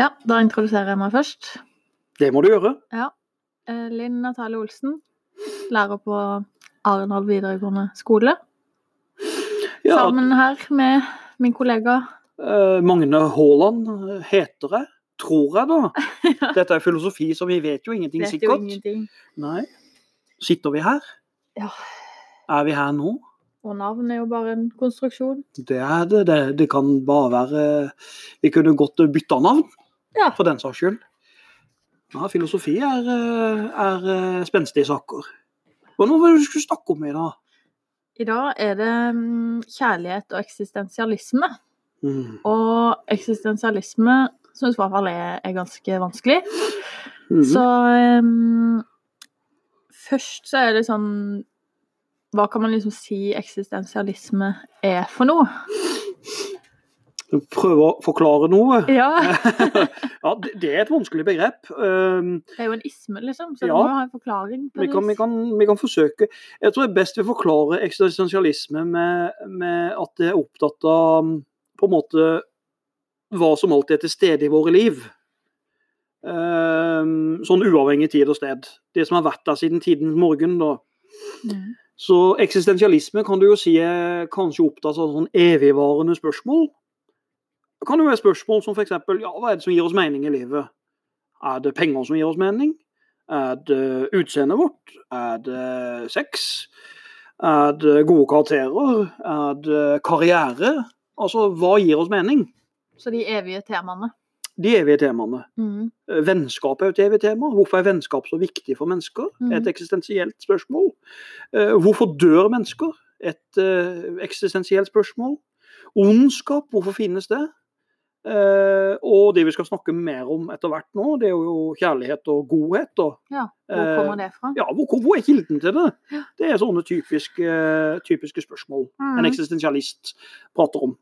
Ja, da introduserer jeg meg først. Det må du gjøre. Ja. Linn Natalie Olsen, lærer på Arendal videregående skole. Ja, Sammen her med min kollega eh, Magne Haaland eh, heter jeg. Tror jeg, da. Dette er filosofi, så vi vet jo ingenting vet jo sikkert. ingenting. Nei. Sitter vi her? Ja. Er vi her nå? Og navn er jo bare en konstruksjon. Det er det. Det, det kan bare være Vi kunne godt bytta navn, Ja. for den saks skyld. Ja, filosofi er, eh, er eh, spenstige saker. Hva var det du skulle snakke om i dag? I dag er det mm, kjærlighet og eksistensialisme. Mm. Og eksistensialisme syns i hvert fall er, er ganske vanskelig. Mm. Så um, først så er det sånn Hva kan man liksom si eksistensialisme er for noe? Prøve å forklare noe. Ja, ja, det, det er et vanskelig begrep. Um, det er jo en isme, liksom, så Ja. du må ha en forklaring. på vi, kan, vi, kan, vi kan forsøke. Jeg tror jeg best vil forklare eksistensialisme med, med at det er opptatt av på en måte hva som alltid er til stede i våre liv. Um, sånn uavhengig tid og sted. Det som har vært der siden tidens morgen. da. Mm. Så eksistensialisme kan du jo si er kanskje opptatt av sånn evigvarende spørsmål. Det kan jo være spørsmål som f.eks.: Ja, hva er det som gir oss mening i livet? Er det penger som gir oss mening? Er det utseendet vårt? Er det sex? Er det gode karakterer? Er det karriere? Altså, hva gir oss mening? Så de evige temaene. De evige temaene. Mm. Eh, Vennskap er et evig tema. Hvorfor er vennskap så viktig for mennesker? Mm. Et eksistensielt spørsmål. Eh, Hvorfor dør mennesker? Et eh, eksistensielt spørsmål. Ondskap, hvorfor finnes det? Eh, og det vi skal snakke mer om etter hvert nå, det er jo kjærlighet og godhet. Og, Ja, hvor Eh, kommer det fra? ja, hvor, hvor er kilden til det? Ja. Det er sånne typiske, typiske spørsmål en Mm. eksistensialist prater om.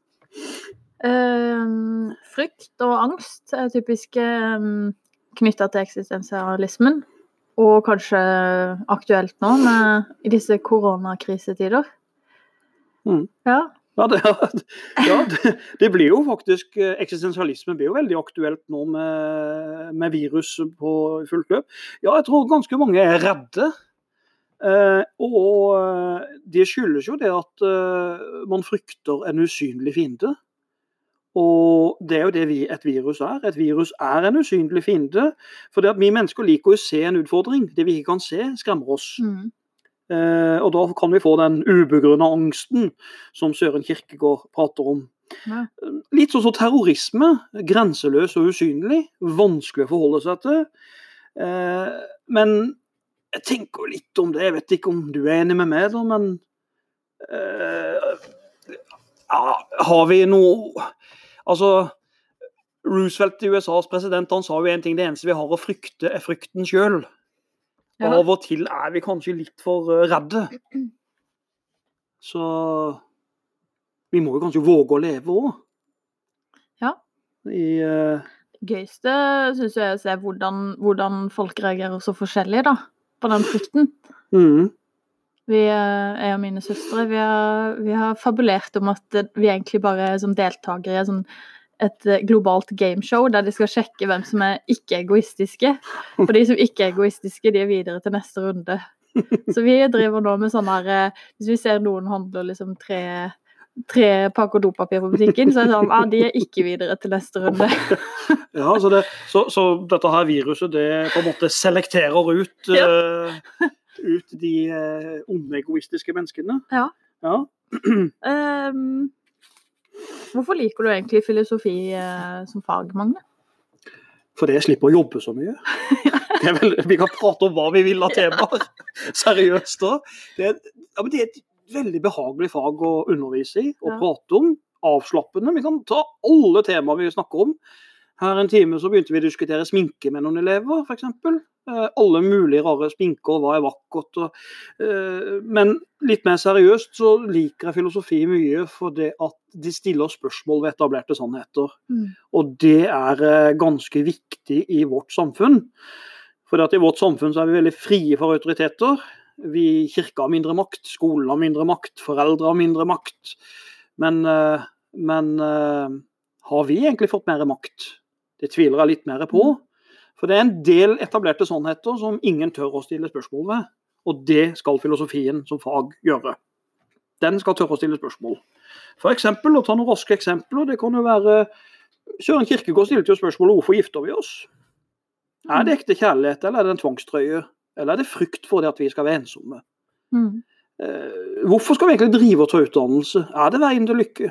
Ehm, frykt og angst er typisk um, knytta til eksistensialismen. Og kanskje aktuelt nå med, i disse koronakrisetider. Mm. Ja. Ja, det, ja det, det blir jo faktisk eh, Eksistensialisme blir jo veldig aktuelt nå med, med virus på fullt løp. Ja, jeg tror ganske mange er redde. Eh, og eh, det skyldes jo det at eh, man frykter en usynlig fiende. Og det er jo det vi, et virus er. Et virus er en usynlig fiende. For det at vi mennesker liker å se en utfordring. Det vi ikke kan se, skremmer oss. Mm. Eh, og da kan vi få den ubegrunna angsten som Søren Kirkegård prater om. Ja. Litt sånn som terrorisme. Grenseløs og usynlig. Vanskelig å forholde seg til. Eh, men jeg tenker litt om det. Jeg vet ikke om du er enig med meg, da, men eh, ja, Har vi noe Altså Roosevelt, USAs president, han sa jo en ting. Det eneste vi har å frykte, er frykten sjøl. Ja. Av og til er vi kanskje litt for eh, redde. Så vi må jo kanskje våge å leve òg. Ja. I eh, Gøyeste syns jeg er å se hvordan, hvordan folk reagerer så forskjellig da, på den frykten. mm, Vi, eh, jeg og mine søstre vi har, vi har fabulert om at vi egentlig bare er som deltakere i en sånn et eh, globalt gameshow der de skal sjekke hvem som er ikke-egoistiske. Og de som ikke er egoistiske, de er videre til neste runde. Så vi driver nå med sånn her eh, Hvis vi ser noen handler liksom tre, tre pakker dopapir på butikken, så er det sånn ah, de er ikke videre til neste runde. ja, så, det, så, så dette her viruset det på en måte selekterer ut, eh, ut de onde, egoistiske menneskene. Ja. Ja. Ehm, hvorfor liker du egentlig filosofi eh, som fag, Magne? Fordi jeg slipper å jobbe så mye. Det vel, vi kan prate om hva vi vil av temaer. Seriøst da. Det er, ja, det er et veldig behagelig fag å undervise i og Ja. prate om. Avslappende. Vi kan ta alle temaer vi snakker om. Her en time så begynte vi å diskutere sminke med noen elever, f.eks. Eh, alle mulige rare sminker, hva er vakkert. Og, eh, men litt mer seriøst så liker jeg filosofi mye fordi at de stiller spørsmål ved etablerte sannheter. Mm. Og det er eh, ganske viktig i vårt samfunn. For I vårt samfunn så er vi veldig frie for autoriteter. Vi Kirka har mindre makt, skolen har mindre makt, foreldre har mindre makt. Men, men har vi egentlig fått mer makt? Det tviler jeg litt mer på. For det er en del etablerte sannheter som ingen tør å stille spørsmål ved. Og det skal filosofien som fag gjøre. Den skal tørre å stille spørsmål. For eksempel, å ta noen raske eksempler, det kan jo være Søren Kirkegård stilte jo spørsmålet hvorfor gifter vi oss? Er det ekte kjærlighet, eller er det en tvangstrøye? Eller er det frykt for det at vi skal være ensomme? Mm. Eh, hvorfor skal vi egentlig drive og ta utdannelse? Er det veien til lykke?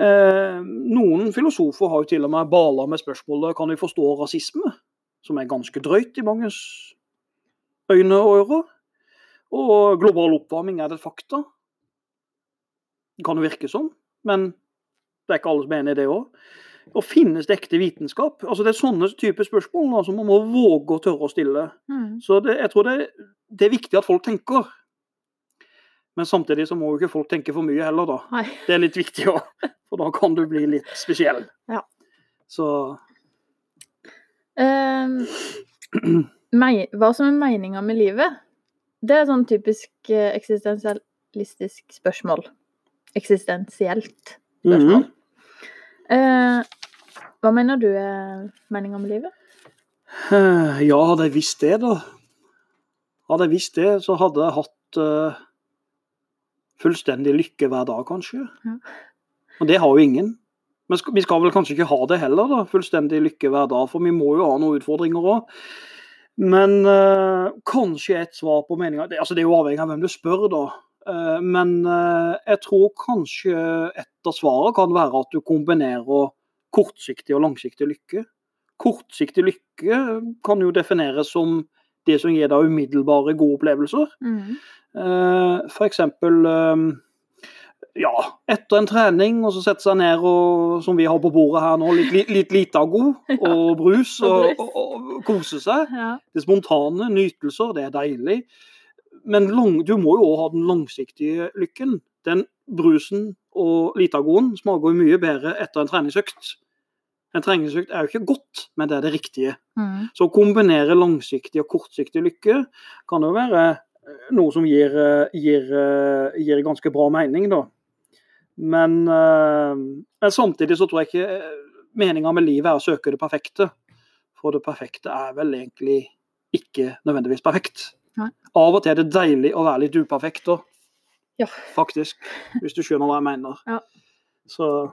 Eh, noen filosofer har jo til og med bala med spørsmålet kan vi forstå rasisme, som er ganske drøyt i manges øyne og ører. Og global oppvarming, er det et fakta? Det kan jo virke sånn, men det er ikke alle som er enig i det òg. Og finnes det ekte vitenskap? Altså Det er sånne typer spørsmål da, som man må våge å tørre å stille. Mm. Så det, jeg tror det, det er viktig at folk tenker. Men samtidig så må jo ikke folk tenke for mye heller, da. Nei. Det er litt viktig òg, for da kan du bli litt spesiell. Ja. Så mei- hva som er meninga med livet? Det er sånn typisk eh, eksistensialistisk spørsmål. Eksistensielt spørsmål. Mm -hmm. uh, hva mener du er meninga med livet? Uh, Ja, hadde jeg visst det, da. Hadde jeg visst det, så hadde jeg hatt eh, fullstendig lykke hver dag, kanskje. Ja. Og det har jo ingen. Men vi skal vel kanskje ikke ha det heller, da. Fullstendig lykke hver dag, for vi må jo ha noen utfordringer òg. Men eh, kanskje et svar på meninga altså det er jo avhengig av hvem du spør, da. Uh, men uh, jeg tror kanskje et av svarene kan være at du kombinerer kortsiktig og langsiktig lykke. Kortsiktig lykke kan jo defineres som det som gir deg umiddelbare gode opplevelser. Mm. Eh, eksempel eh, ja, etter en trening, og så sette seg ned og, som vi har på bordet her nå, litt, litt, Litago og brus, Og og, og, og kose seg. Ja. Det spontane, nytelser, det er deilig. Men lang, du må jo òg ha den langsiktige lykken. Den brusen og Litagoen smaker mye bedre etter en treningsøkt. En treningsøkt er jo ikke godt, men det er det riktige. Mm. Så å kombinere langsiktig og kortsiktig lykke kan jo være noe som gir, eh, gir, eh, gir ganske bra mening, da. Men, eh, men samtidig så tror jeg ikke meninga med livet er å søke det perfekte. For det perfekte er vel egentlig ikke nødvendigvis perfekt. Nei. Av og til er det deilig å være litt uperfekt òg, Ja. faktisk. Hvis du skjønner hva jeg mener. Ja. Så,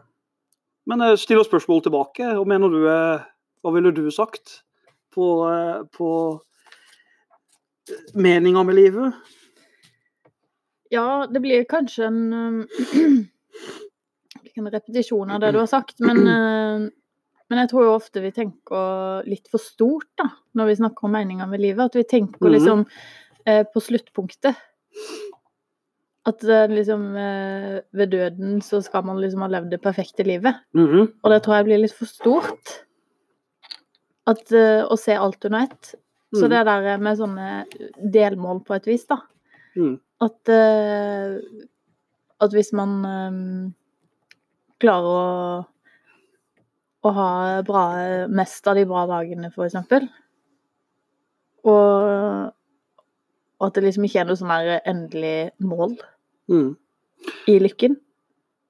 men jeg stiller spørsmål tilbake. Hva mener du Hva ville du sagt på, eh, på meninga med livet? Ja, det blir kanskje en um, en repetisjon av det du har sagt, men, uh, men jeg tror jo ofte vi tenker litt for stort da, når vi snakker om meninga med livet. At vi tenker Mhm. liksom eh, på sluttpunktet. At eh, liksom eh, ved døden så skal man liksom ha levd det perfekte livet. Mhm. Og det tror jeg blir litt for stort. At, eh, å se alt under ett. Så Mhm. det der med sånne delmål på et vis, da. Mm. At, uh, at hvis man um, klarer å, å ha bra, mest av de bra dagene, for eksempel, og, og at det liksom ikke er noe sånn der endelig mål mm. i lykken,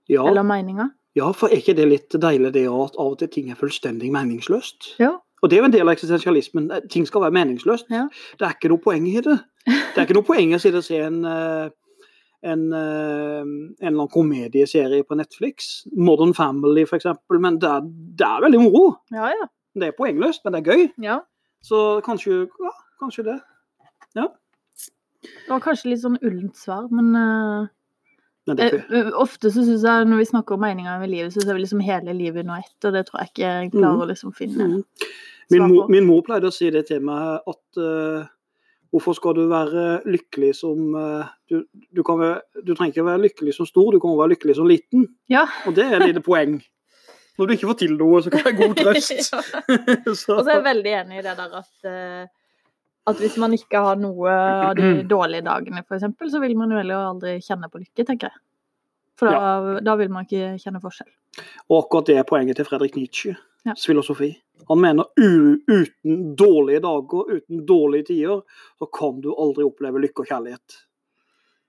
Ja. eller meninga. ja, for er ikke det litt deilig det at av og til ting er fullstendig meningsløst? Ja. Og det er jo en del av eksistensialismen. Ting skal være meningsløst. Ja. Det er ikke noe poeng i det. Det er ikke noe poeng i å se en, eh, en, eh, en eller annen komedieserie på Netflix. Modern Family, f.eks. Men det er, det er veldig moro. Ja, ja. Det er poengløst, men det er gøy. ja. Så kanskje, ja, kanskje det. Det var kanskje litt sånn ullent svar, men eh, Er Eh, Ofte så synes jeg når vi snakker om meninga med livet, så ser vi liksom hele livet under ett, og det tror jeg ikke jeg klarer å liksom finne mm. min, på. min mor pleide å si det til meg at uh, hvorfor skal du være lykkelig som uh, du, du, kan være, du trenger ikke være lykkelig som stor, du kan være lykkelig som liten. Ja. Og det er et lite poeng. Når du ikke får til noe, så kan det være god trøst. Ja. så, Og så er jeg veldig enig i det der at, eh, at hvis man ikke har noe av de dårlige dagene, f.eks., så vil man jo heller aldri kjenne på lykke, tenker jeg. For da, da vil man ikke kjenne forskjell. og akkurat det er poenget til Fredrik Nietzsches Ja. filosofi. Han mener uten dårlige dager, uten dårlige tider, så kan du aldri oppleve lykke og kjærlighet.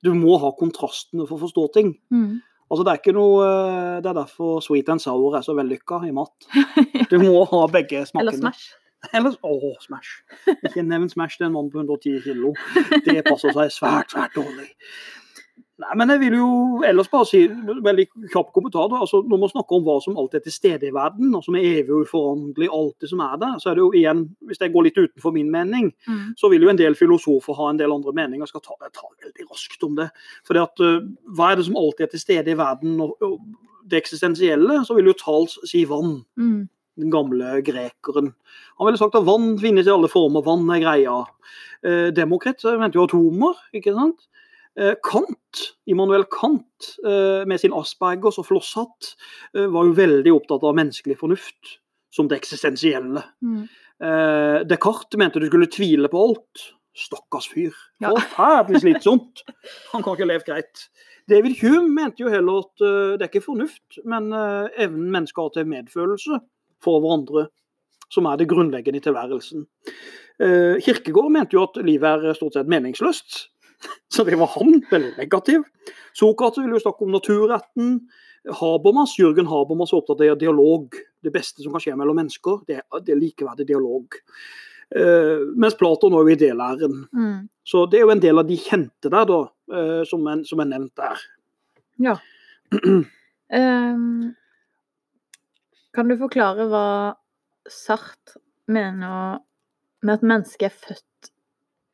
Du må ha kontrastene for å forstå ting. Mm. Altså, det er noe eh, Det er derfor sweet and sour er så vellykka i mat. Du må ha begge smakene. Eller Smash. Eller Åh, Smash. Ikke nevn Smash til en mann på 110 kilo. Det passer seg svært, svært dårlig. Nei, men jeg vil jo ellers bare si veldig kjapp kommentar. da. Altså, når man snakker om hva som alltid er til stede i verden, og som er evig uforanderlig, alt det som er der, så er det jo igjen, hvis jeg går litt utenfor min mening, Mm. så vil jo en del filosofer ha en del andre meninger. Jeg skal ta, jeg tar veldig raskt om det. Fordi at, uh, Hva er det som alltid er til stede i verden? Og, og det eksistensielle, så vil jo Tals si vann. Mm. Den gamle grekeren. Han ville sagt at vann finnes i alle former, vann er greia. Eh, Demokrit eh, mente jo atomer, ikke sant? Eh, Kant, Immanuel Kant, eh, med sin Aspergers og flosshatt, eh, var jo veldig opptatt av menneskelig fornuft som det eksistensielle. Mm. Eh, Descartes mente du skulle tvile på alt. Stakkars fyr. Ja. Forferdelig slitsomt. Han kan ikke leve greit. David Hume mente jo heller at uh, det er ikke fornuft, men uh, evnen mennesker har til medfølelse for hverandre, som er det grunnleggende i tilværelsen. Eh, Kirkegård mente jo at livet er stort sett meningsløst. Så det var han, veldig negativ. Sokrates ville jo snakke om naturretten. Habermas, Jørgen Habermas var opptatt av dialog. Det beste som kan skje mellom mennesker, det er, det er likeverdig dialog. Eh, mens Platon var jo idélæren. Mm. Så det er jo en del av de kjente der, da, eh, som, er, som er nevnt der. Ja. Ehm, kan du forklare hva Sartre mener med at mennesket er født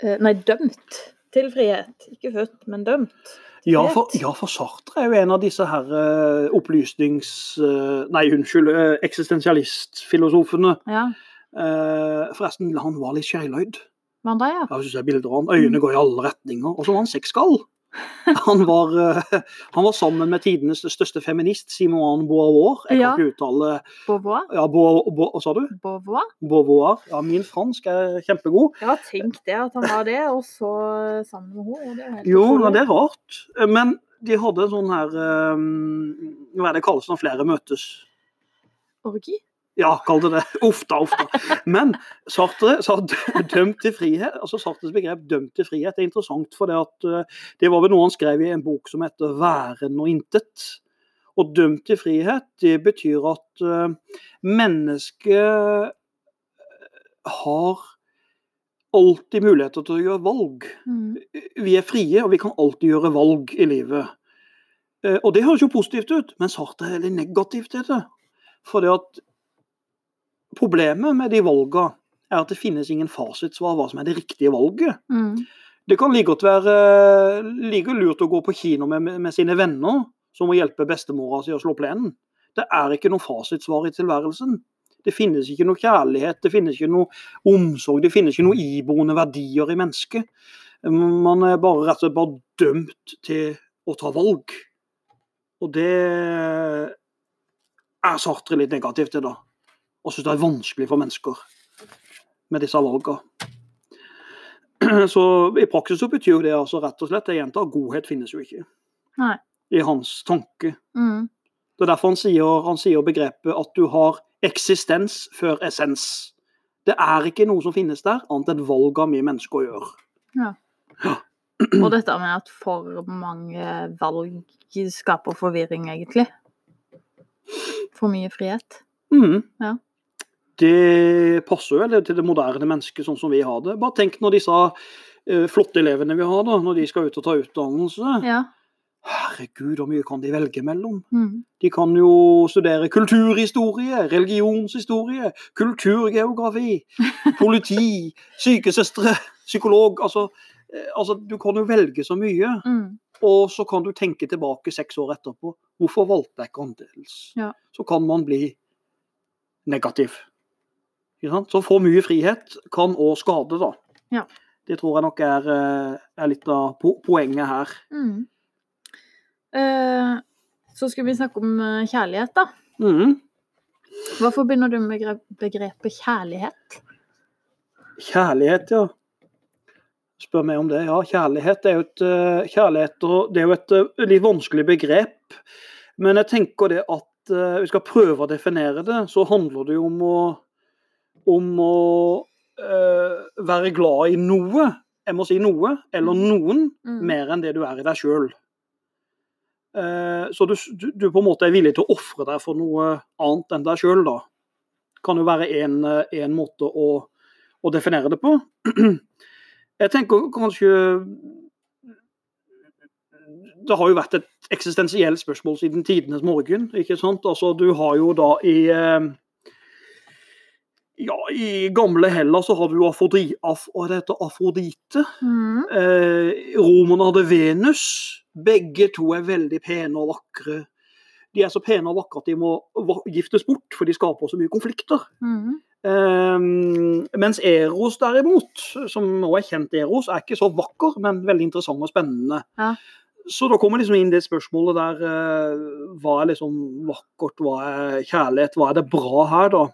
eh, Nei, dømt til frihet. Ikke født, men dømt. Ja for, ja, for Sartre er jo en av disse her eh, opplysnings... eh, nei, unnskyld, eksistensialistfilosofene. Ja. Forresten, han var litt andre, ja? Jeg synes jeg bilder han. Øynene går i alle retninger. Og så var han sexgal. Han var, eh, han var sammen med tidenes største feminist, Simone Beauvoir. Jeg kan ikke uttale Beauvoir? ja, Beauvoir, Beau- Hva sa du? Beauvoir? Beauvoir. Ja, min fransk er kjempegod. Ja, tenk det, at han var det, og så sammen med henne. Det helt Jo, ja, det er rart. Men de hadde en sånn her eh, Hva er det kalles når flere møtes? Orgi? Ja, kall det det. Uff da, uff da. Men Sartre sa dømt til frihet. altså Sartres begrep 'dømt til frihet' er interessant. for Det at eh, det var vel noe han skrev i en bok som heter 'Væren og intet'. Og 'dømt til frihet' det betyr at eh, mennesket har alltid muligheter til å gjøre valg. Mm. Vi er frie, og vi kan alltid gjøre valg i livet. Eh, Og det høres jo positivt ut, men Sartre er litt negativt til det. For det at problemet med de valgene er at det finnes ingen fasitsvar hva som er det riktige valget. Mm. Det kan like godt være like lurt å gå på kino med, med sine venner som å hjelpe bestemora si å slå plenen. Det er ikke noe fasitsvar i tilværelsen. Det finnes ikke noe kjærlighet, det finnes ikke noe omsorg, det finnes ikke noe iboende verdier i mennesket. Man er bare rett og slett bare dømt til å ta valg. Og det er Sartre litt negativ til, da. Og syns det er vanskelig for mennesker med disse valgene. Så i praksis så betyr jo det altså rett og slett, jeg gjentar, godhet finnes jo ikke. Nei. I hans tanke. Mm. Det er derfor han sier, han sier begrepet at du har eksistens før essens. Det er ikke noe som finnes der, annet enn valgene vi mennesker gjør. Ja. Og dette med at for mange valg skaper forvirring, egentlig. For mye frihet. Mm. Ja. Det passer vel til det moderne mennesket sånn som vi har det. Bare tenk når disse eh, flotte elevene vi har, da, når de skal ut og ta utdannelse. Ja. Herregud, hvor mye kan de velge mellom? Mm. De kan jo studere kulturhistorie, religionshistorie, kulturgeografi, politi, sykesøstre, psykolog. Altså, eh, altså, du kan jo velge så mye. Mm. Og så kan du tenke tilbake seks år etterpå. Hvorfor valgte jeg ikke annerledes? Ja. Så kan man bli negativ. Så for mye frihet kan òg skade, da. Ja. Det tror jeg nok er, eh, er litt av poenget her. Mm. Eh, så skulle vi snakke om eh, kjærlighet, da. Mm. Hva forbinder du med begrepet kjærlighet? Kjærlighet, ja. Spør meg om det. Ja, kjærlighet er jo et, eh, kjærlighet, det er jo et litt vanskelig begrep. Men jeg tenker det at vi skal prøve å definere det, så handler det jo om å, om å eh, være glad i noe. Jeg må si noe, eller noen, Mm. mer enn det du er i deg sjøl. Eh, så du, du, du på en måte er villig til å ofre deg for noe annet enn deg sjøl, da. Kan jo være én måte å, å definere det på. Jeg tenker kanskje Det har jo vært et eksistensielt spørsmål siden tidenes morgen. ikke sant? Altså, Du har jo da i eh, ja, I gamle Hellas så hadde du Afrodri, af, Afrodite. Mm. Eh, romerne hadde Venus. Begge to er veldig pene og vakre. De er så pene og vakre at de må giftes bort, for de skaper så mye konflikter. Mm. Eh, mens Eros derimot, som nå er kjent Eros, er ikke så vakker, men veldig interessant og spennende. Ja. Så da kommer liksom inn det spørsmålet der eh, Hva er liksom vakkert, hva er kjærlighet, hva er det bra her, da?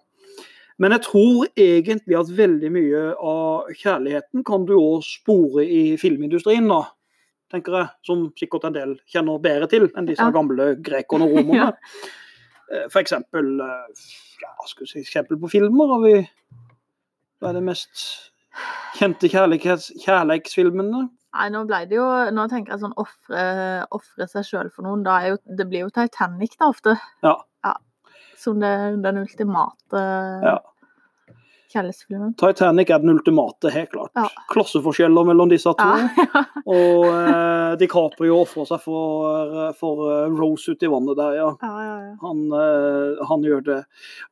Men jeg tror egentlig at veldig mye av kjærligheten kan du òg spore i filmindustrien, da. Tenker jeg, Som sikkert en del kjenner bedre til enn disse Ja. gamle grekerne og romerne. ja. For eksempel eh, ja, skal si, eksempel på filmer har vi Hva er det mest kjente kjærlighetsfilmene? Nei, nå ble det jo Nå tenker jeg sånn ofre, seg sjøl for noen. Da er jo, det blir jo Titanic da ofte. Ja. Ja. Som det, den ultimate Ja. kjærlighetsfilmen. Titanic er den ultimate, helt klart. Ja. Klasseforskjeller mellom disse to. Ja. Og eh, DiCaprio ofrer seg for, for eh, Rose ute i vannet der, ja. ja, ja, ja. Han, eh, han gjør det.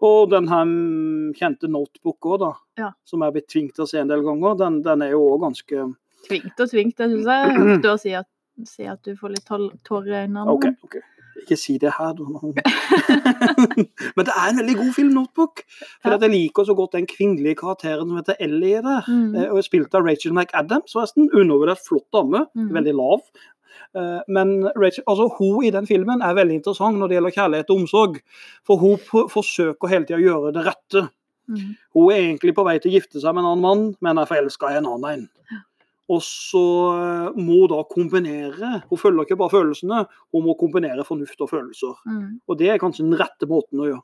Og den her mm, kjente notebook òg, da. Ja. Som jeg er blitt tvunget til å se en del ganger. Den, den er jo òg ganske Tvingt og tvingt, jeg syns jeg. Hørte å si at, si at du får litt tårer i øynene. OK. ok. Ikke si det her. Men det er en veldig god film, Notebook. For Ja. at jeg liker så godt den kvinnelige karakteren som heter Ellie der. Mm. Eh, Og spilt av Rachel McAdams, forresten. Undervurdert flott dame. Mm. Veldig lav. Eh, Men Rachel, altså, hun i den filmen er veldig interessant når det gjelder kjærlighet og omsorg. For hun forsøker hele tida å gjøre det rette. Mm. Hun er egentlig på vei til å gifte seg med en annen mann, men er forelska i en annen en. Og så eh, må hun da kombinere Hun følger ikke bare følelsene, hun må kombinere fornuft og følelser. Mm. Og det er kanskje den rette måten å gjøre.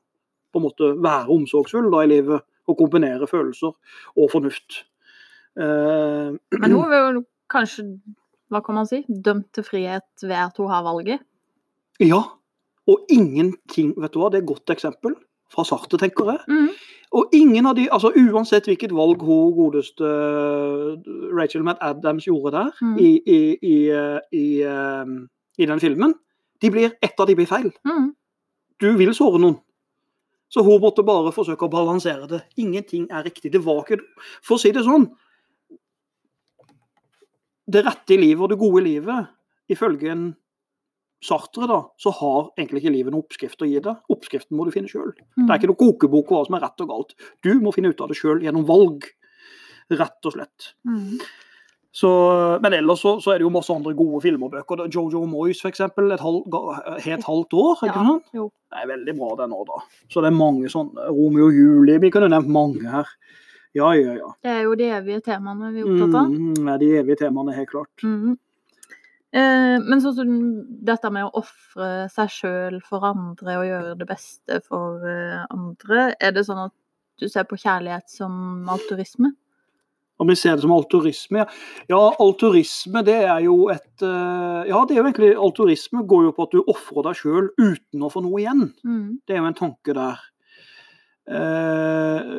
På en måte være omsorgsfull da i livet, og kombinere følelser og fornuft. Eh, Men hun er jo kanskje, hva kan man si, dømt til frihet ved at hun har valget. ja. Og ingenting Vet du hva, det er et godt eksempel fra Sartre, tenker jeg. Mm. Og ingen av de, altså Uansett hvilket valg hun godeste Rachel McAdams gjorde der Mm. i, i, i, eh, i, eh, i den filmen, de blir, ett av de blir feil. Mm. Du vil såre noen. Så hun måtte bare forsøke å balansere det. Ingenting er riktig. Det var ikke For å si det sånn Det rette i livet og det gode i livet, ifølge en Sartre, da, så har egentlig ikke livet noen oppskrift å gi deg. Oppskriften må du finne sjøl. Mm. Det er ikke noen kokebok hva som er rett og galt. Du må finne ut av det sjøl gjennom valg. Rett og slett. Mm. Så, men ellers så, så er det jo masse andre gode filmer og bøker. Jojo Moyes, eksempel. Et halv, helt halvt år. ikke Ja, sant? jo. Det er veldig bra, den òg, da. Så det er mange sånne. Romeo og Julie, vi kunne nevnt mange her. Ja, ja, ja. Det er jo de evige temaene vi er opptatt av. Mm, er de evige temaene, helt klart. Mhm. Eh, men sånn som dette med å ofre seg sjøl for andre og gjøre det beste for eh, andre, er det sånn at du ser på kjærlighet som altruisme? Om vi ser det som alturisme, ja. Ja, alturisme, det er jo et eh, Ja, det er jo egentlig Alturisme går jo på at du ofrer deg sjøl uten å få noe igjen. Mm. Det er jo en tanke der. Eh,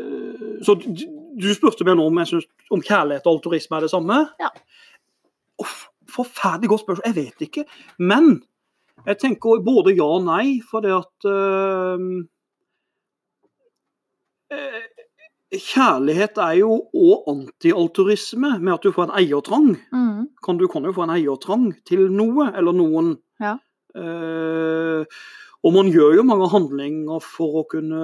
så du, spurte meg nå om, synes, om kjærlighet og alturisme er det samme? Ja. Uff, forferdelig godt spørsmål. Jeg vet ikke. Men jeg tenker både ja og nei, for det at eh, Kjærlighet er jo òg antialturisme, med at du får en eiertrang. Mm. Kan, du kan jo få en eiertrang til noe, eller noen. Ja. Eh, og man gjør jo mange handlinger for å kunne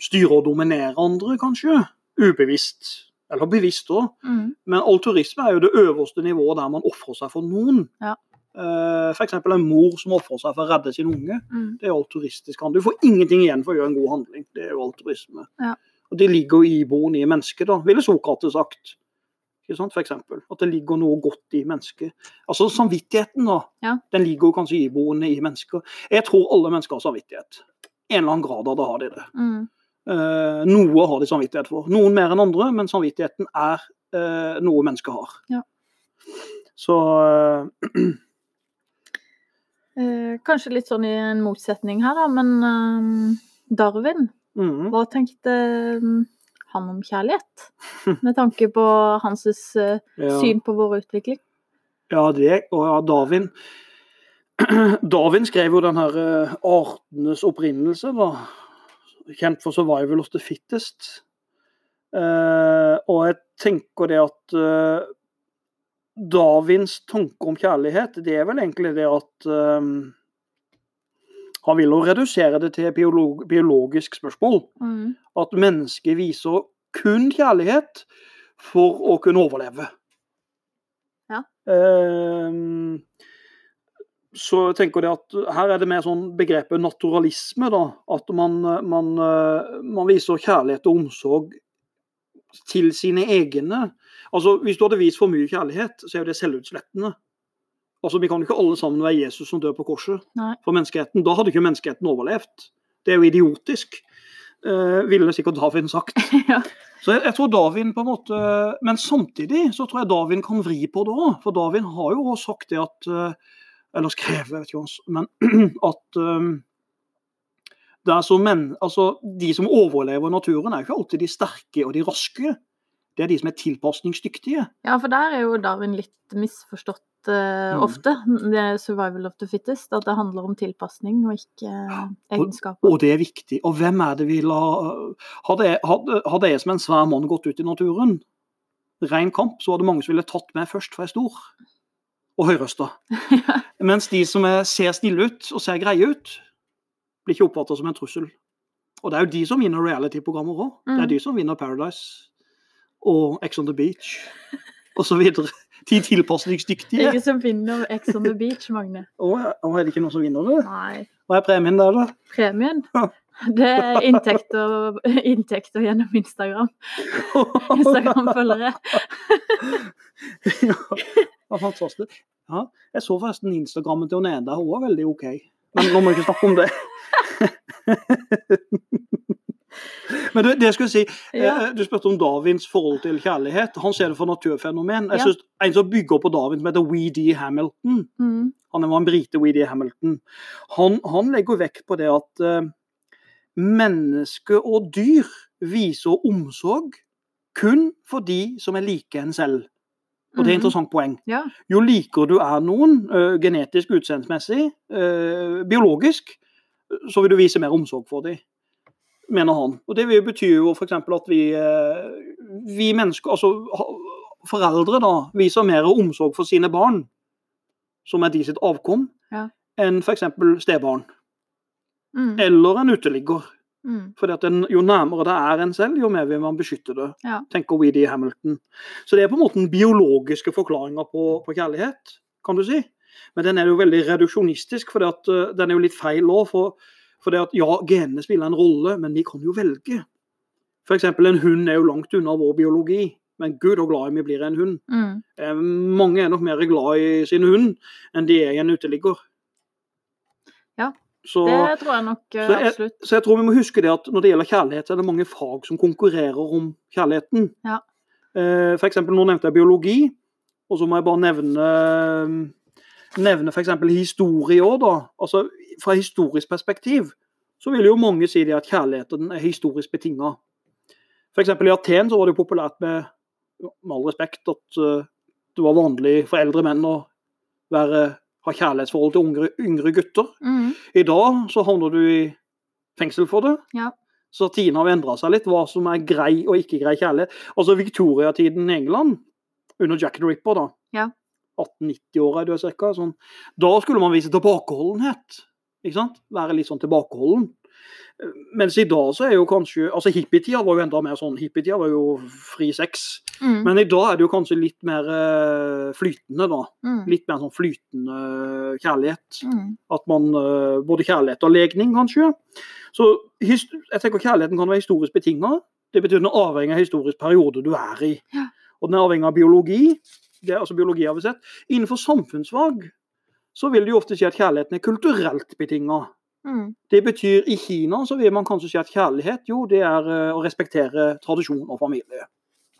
styre og dominere andre, kanskje. Ubevisst. Eller bevisst òg. Mm. Men alturisme er jo det øverste nivået der man ofrer seg for noen. Ja. Uh, F.eks. en mor som ofrer seg for å redde sin unge. Mm. Det er alturistisk. Du får ingenting igjen for å gjøre en god handling. Det er jo alturisme. Ja. Og det ligger jo iboende i mennesket, da, ville Sokrates sagt. Ikke sant, for eksempel. At det ligger noe godt i mennesket. Altså samvittigheten, da. Ja. Den ligger jo kanskje iboende i mennesker. Jeg tror alle mennesker har samvittighet. En eller annen grad av det har de det. Mm. Eh, noe har de samvittighet for. Noen mer enn andre, men samvittigheten er eh, noe mennesker har. Ja. Så eh, kanskje litt sånn i en motsetning her, da, men Darwin, Mhm. hva tenkte han om kjærlighet? Med tanke på hans Ja. syn på vår utvikling. Ja, det og ja, Darwin. Darwin skrev jo den her artenes opprinnelse, da. Kjent for 'survival of the fittest'. Uh, og jeg tenker det at uh, Darwins tanke om kjærlighet, det er vel egentlig det at eh, Han vil jo redusere det til biolog biologisk spørsmål. Mm. At mennesket viser kun kjærlighet for å kunne overleve. Ja. Ehm, så tenker jeg at her er det mer sånn begrepet naturalisme. da, At man, man, eh, man viser kjærlighet og omsorg til sine egne. Altså, Hvis du hadde vist for mye kjærlighet, så er jo det selvutslettende. Altså, Vi kan jo ikke alle sammen være Jesus som dør på korset Nei. for menneskeheten. Da hadde ikke menneskeheten overlevd. Det er jo idiotisk, eh, ville sikkert Darwin sagt. ja. Så jeg, jeg tror Darwin på en måte Men samtidig så tror jeg Darwin kan vri på det òg. For Darwin har jo også sagt det at eh, Eller skrevet, jeg vet ikke hva, men at um, det er så men, altså, De som overlever naturen, er jo ikke alltid de sterke og de raske. Det er de som er tilpasningsdyktige. ja, for der er jo Darwin litt misforstått Mm. ofte. Det er 'survival of the fittest'. At det handler om tilpasning og ikke uh, egenskaper. Og det er viktig. Og hvem er det vi la Hadde jeg, hadde, hadde jeg som en svær mann gått ut i naturen, ren kamp, så var det mange som ville tatt meg først, for jeg er stor. Og høyrøsta. Mens de som er, ser snille ut og ser greie ut, blir ikke oppfatta som en trussel. Og det er jo de som vinner reality-programmer òg. Det Mm. er de som vinner Paradise og Ex on the Beach osv. De tilpasningsdyktige. Ikke som vinner Ex on the Beach, Magne. Og er det ikke noen som vinner det? Nei. Hva er premien der, da? Premien? Det er inntekter, inntekter gjennom Instagram. Instagram-følgere. Ja, det var fantastisk. Ja, jeg så forresten Instagrammen til Neda, hun var veldig OK. Men nå må vi ikke snakke om det. Men du, det jeg skulle si, Ja. eh, du spurte om Darwins forhold til kjærlighet. Han ser det for naturfenomen. Jeg Ja. synes En som bygger på Darwin, som heter Weedy Hamilton, Mm. han var en brite, Weedy Hamilton, han, han legger vekt på det at uh, menneske og dyr viser omsorg kun for de som er like en selv. Og det er et Mhm. interessant poeng. Ja. Jo likere du er noen, ø, genetisk, utseendsmessig, ø, biologisk, så vil du vise mer omsorg for dem, mener han. Og Det betyr jo f.eks. at vi, ø, vi mennesker, altså foreldre, da, viser mer omsorg for sine barn, som er de sitt avkom, Ja. enn f.eks. stebarn. Mm. Eller en uteligger. Mm. Fordi at den, Jo nærmere det er en selv, jo mer vil man beskytte det, Ja. tenker Weedy Hamilton. Så det er på en måte den biologiske forklaringa på, på kjærlighet, kan du si. Men den er jo veldig reduksjonistisk, for uh, den er jo litt feil òg. For, for det at ja, genene spiller en rolle, men vi kan jo velge. F.eks. en hund er jo langt unna vår biologi, men gud og glad i vi blir en hund. Mm. Eh, mange er nok mer glad i sin hund enn de er i en uteligger. Så, Det tror jeg nok eh, så jeg- absolutt. så jeg tror vi må huske det at når det gjelder kjærlighet, så er det mange fag som konkurrerer om kjærligheten. Ja. Eh, eksempel, nå nevnte jeg biologi, og så må jeg bare nevne nevne f.eks. historie òg, da. Altså, fra historisk perspektiv så vil jo mange si det at kjærligheten er historisk betinga. F.eks. i Aten så var det jo populært med, med all respekt, at eh, det var vanlig for eldre menn å være, ha kjærlighetsforhold til yngre, yngre gutter. Mm. I dag så havner du i fengsel for det. Ja. Så tidene har endra seg litt, hva som er grei og ikke grei kjærlighet. Altså Victoria-tiden i England, under Jack the Ripper, da. Ja. 1890-åra er du cirka. Sånn. Da skulle man vise tilbakeholdenhet. Ikke sant? Være litt sånn tilbakeholden. Mens i dag så er jo kanskje altså Hippietida var jo enda mer sånn. Hippietida var jo fri sex. Mm. Men i dag er det jo kanskje litt mer eh, flytende, da. Mm. Litt mer sånn flytende kjærlighet. Mm. At man eh, Både kjærlighet og legning, kanskje. Så jeg tenker kjærligheten kan være historisk betinga. Det betyr den er avhengig av historisk periode du er i. Ja. Og den er avhengig av biologi. Det er altså biologi har vi sett. Innenfor samfunnsfag så vil det jo ofte si at kjærligheten er kulturelt betinga. Mm. Det betyr i Kina så vil man kanskje si at kjærlighet jo, det er eh, å respektere tradisjon og familie.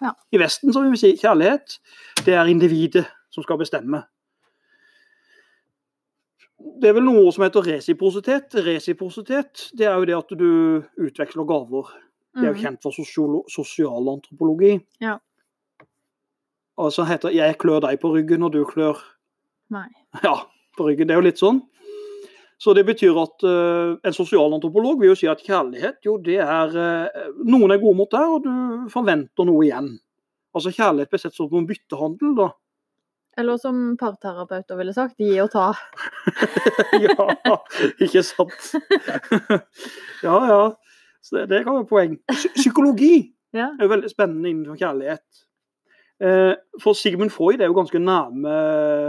Ja. I Vesten så vil vi si kjærlighet, det er individet som skal bestemme. det er vel noe som heter resiprositet. Resiprositet det er jo det at du utveksler gaver. Det er jo Mm. kjent for sosialantropologi. Ja. Altså heter 'jeg klør deg på ryggen, og du klør Nei. ja, på ryggen'. Det er jo litt sånn. Så det betyr at uh, en sosialantropolog vil jo si at kjærlighet, jo det er uh, Noen er gode mot deg, og du forventer noe igjen. Altså kjærlighet blir sett som en byttehandel, da. Eller som parterapeuter ville sagt, gi og ta. ja, ikke sant? ja, ja. Så det, det kan være poeng. Psykologi Ja. er jo veldig spennende innenfor kjærlighet. Uh, for Sigmund Freud er jo ganske nærme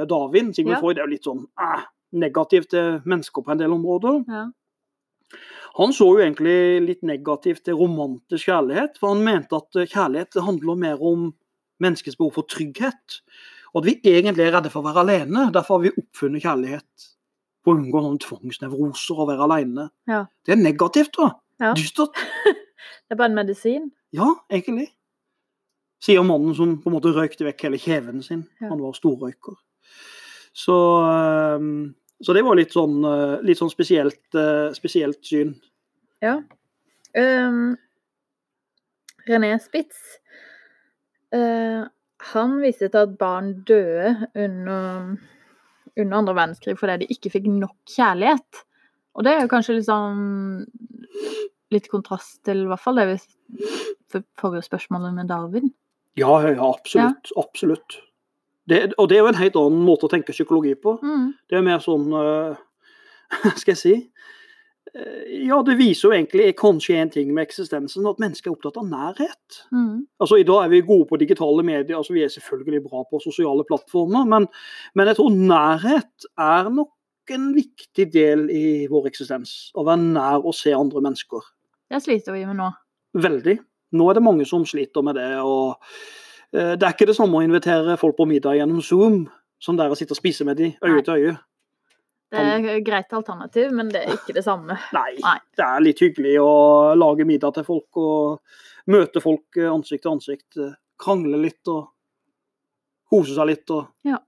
Darwin. Sigmund Ja. Freud er jo litt sånn eh, negativ til mennesker på en del områder. Ja. Han så jo egentlig litt negativt til romantisk kjærlighet, for han mente at eh, kjærlighet handler mer om menneskets behov for trygghet. Og at vi egentlig er redde for å være alene. Derfor har vi oppfunnet kjærlighet. For å unngå noen tvangsnevroser og være alene. Ja. Det er negativt, da. Ja. Dystert. Det er bare en medisin. Ja, egentlig. Sier mannen som på en måte røykte vekk hele kjeven sin. Ja. Han var storrøyker. Så, eh, så det var litt sånn, eh, litt sånn spesielt, eh, spesielt syn. Ja. Um, René Spitz uh, han viste til at barn døde under, under andre verdenskrig fordi de ikke fikk nok kjærlighet. Og det er jo kanskje sånn litt kontrast til i hvert fall det vi for forrige spørsmålet med Darwin. Ja, ja, absolutt. Absolutt. Det, og det er jo en helt annen måte å tenke psykologi på. Mm. Det er mer sånn Hva Skal jeg si Eh, Ja, det viser jo egentlig kanskje en ting med eksistensen, at mennesker er opptatt av nærhet. Mm. Altså I dag er vi gode på digitale medier, altså vi er selvfølgelig bra på sosiale plattformer, men, men jeg tror nærhet er nok en viktig del i vår eksistens. Å være nær og se andre mennesker. Det sliter vi med nå. Veldig. Nå er det mange som sliter med det. og eh, Det er ikke det samme å invitere folk på middag gjennom Zoom som det er å sitte og spise med de øye til øye. Det er et greit alternativ, men det er ikke det samme. Nei, Nei. det er litt hyggelig å lage middag til folk og møte folk eh, ansikt til ansikt. eh, Krangle litt og kose seg litt. Og... Ja.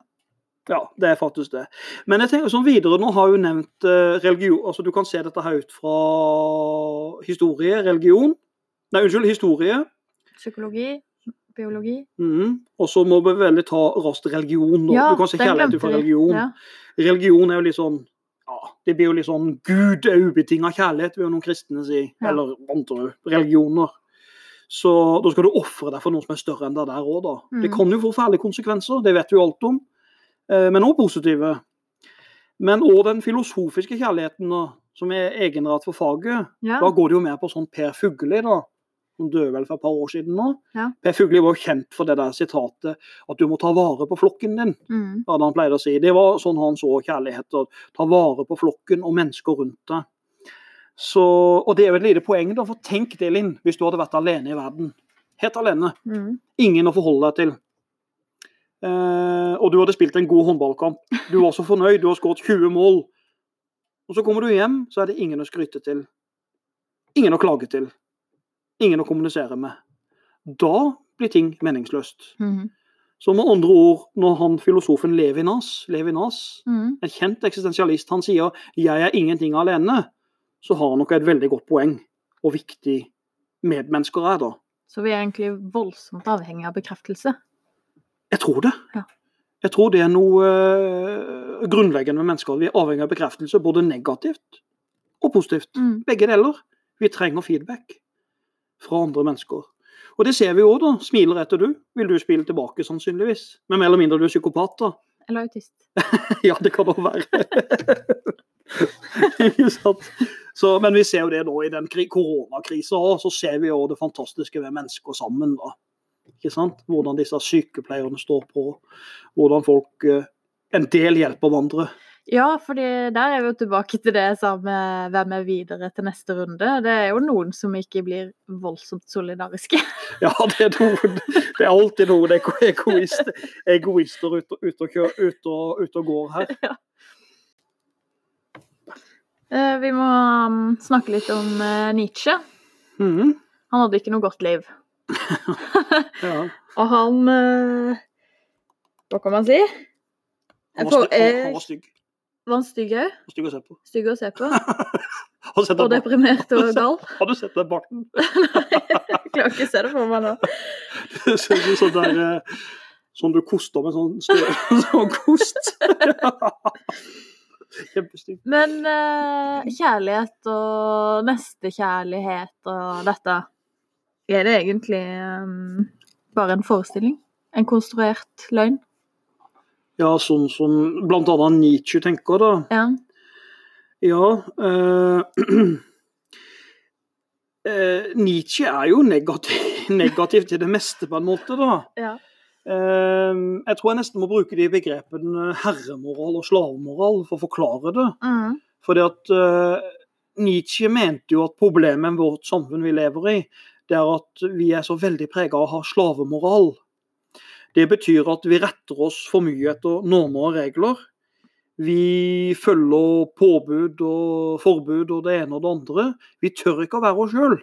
Ja, det er faktisk det. Men jeg tenker sånn videre, nå har jo nevnt eh, religion. altså Du kan se dette her ut fra historie, religion. Nei, unnskyld, historie. Psykologi, biologi. Mm. Og så må vi veldig ta raskt religion. nå. du kan se kjærlighet glemte religion. Ja. Religion er jo litt sånn ja, Det blir jo litt sånn Gud er ubetinga kjærlighet, vil jo noen kristne si. Ja. Eller andre religioner. Så da skal du ofre deg for noe som er større enn deg der òg, da. Det Mm. kan jo få fæle konsekvenser, det vet vi jo alt om. Eh, Men òg positive. Men òg den filosofiske kjærligheten, da, som er egenrett for faget. Ja. Da går det jo mer på sånn Per Fugelli, da. Som døde vel for et par år siden nå. Ja. Per Fugli var kjent for det der sitatet at du må ta vare på flokken din Mm. hadde han pleide å si. Det var sånn han så kjærlighet. Å ta vare på flokken og mennesker rundt deg. Så, og det er jo et lite poeng, da, for tenk det, Linn, hvis du hadde vært alene i verden. Helt alene. Mm. Ingen å forholde deg til. Eh, og du hadde spilt en god håndballkamp. Du var så fornøyd, du har skåret 20 mål. Og så kommer du hjem, så er det ingen å skryte til. Ingen å klage til. Ingen å kommunisere med. Da blir ting meningsløst. Mm. Så med andre ord, når han filosofen Levinas, Levinas Mm. en kjent eksistensialist, han sier 'jeg er ingenting alene', så har han nok et veldig godt poeng, og viktig medmennesker er da. Så vi er egentlig voldsomt avhengig av bekreftelse. Jeg tror det. Ja. Jeg tror det er noe eh, grunnleggende med mennesker. Vi er avhengig av bekreftelse, både negativt og positivt. Mm. Begge deler. Vi trenger feedback fra andre mennesker. Og det ser vi jo da. Smiler etter du, vil du spille tilbake, sannsynligvis. Men mer eller mindre du er psykopat, da. Eller autist. Ja, det kan det også være. Så, men vi ser jo det da i den kri- koronakrisa òg, så ser vi jo det fantastiske ved mennesker sammen. da. Ikke sant? Hvordan disse sykepleierne står på, hvordan folk eh, En del hjelper hverandre. Ja, for der er vi jo tilbake til det jeg sa med hvem er videre til neste runde. Det er jo noen som ikke blir voldsomt solidariske. Ja, det er, noen, det er alltid noen ego- egoist, egoister ute ut og, ut og, ut og går her. Ja. Vi må um, snakke litt om eh, Nietzsche. Mm. Han hadde ikke noe godt liv. ja. Og han eh, Hva kan man si? Han var stygg. Var han stygg òg? Stygg å se på. Stygg å se på? Du Og deprimert og gal? Har du sett den barten? Jeg klarer ikke å se det for meg nå. Det ser ut som der eh, Sånn du koster med sånn sånn kost. Kjempestygg. Men uh, kjærlighet og nestekjærlighet og dette Er det egentlig um, bare en forestilling? En konstruert løgn? Ja, sånn som annet Nietzsche tenker, da. Ja. Ja eh, eh, Nietzsche er jo negativ, negativ til det meste, på en måte, da. ja. Eh, jeg tror jeg nesten må bruke de begrepene herremoral og slavemoral for å forklare det. Mm. Fordi at eh, Nietzsche mente jo at problemet med vårt samfunn vi lever i, det er at vi er så veldig prega av å ha slavemoral. Det betyr at vi retter oss for mye etter normer og regler. Vi følger påbud og forbud og det ene og det andre. Vi tør ikke å være oss sjøl.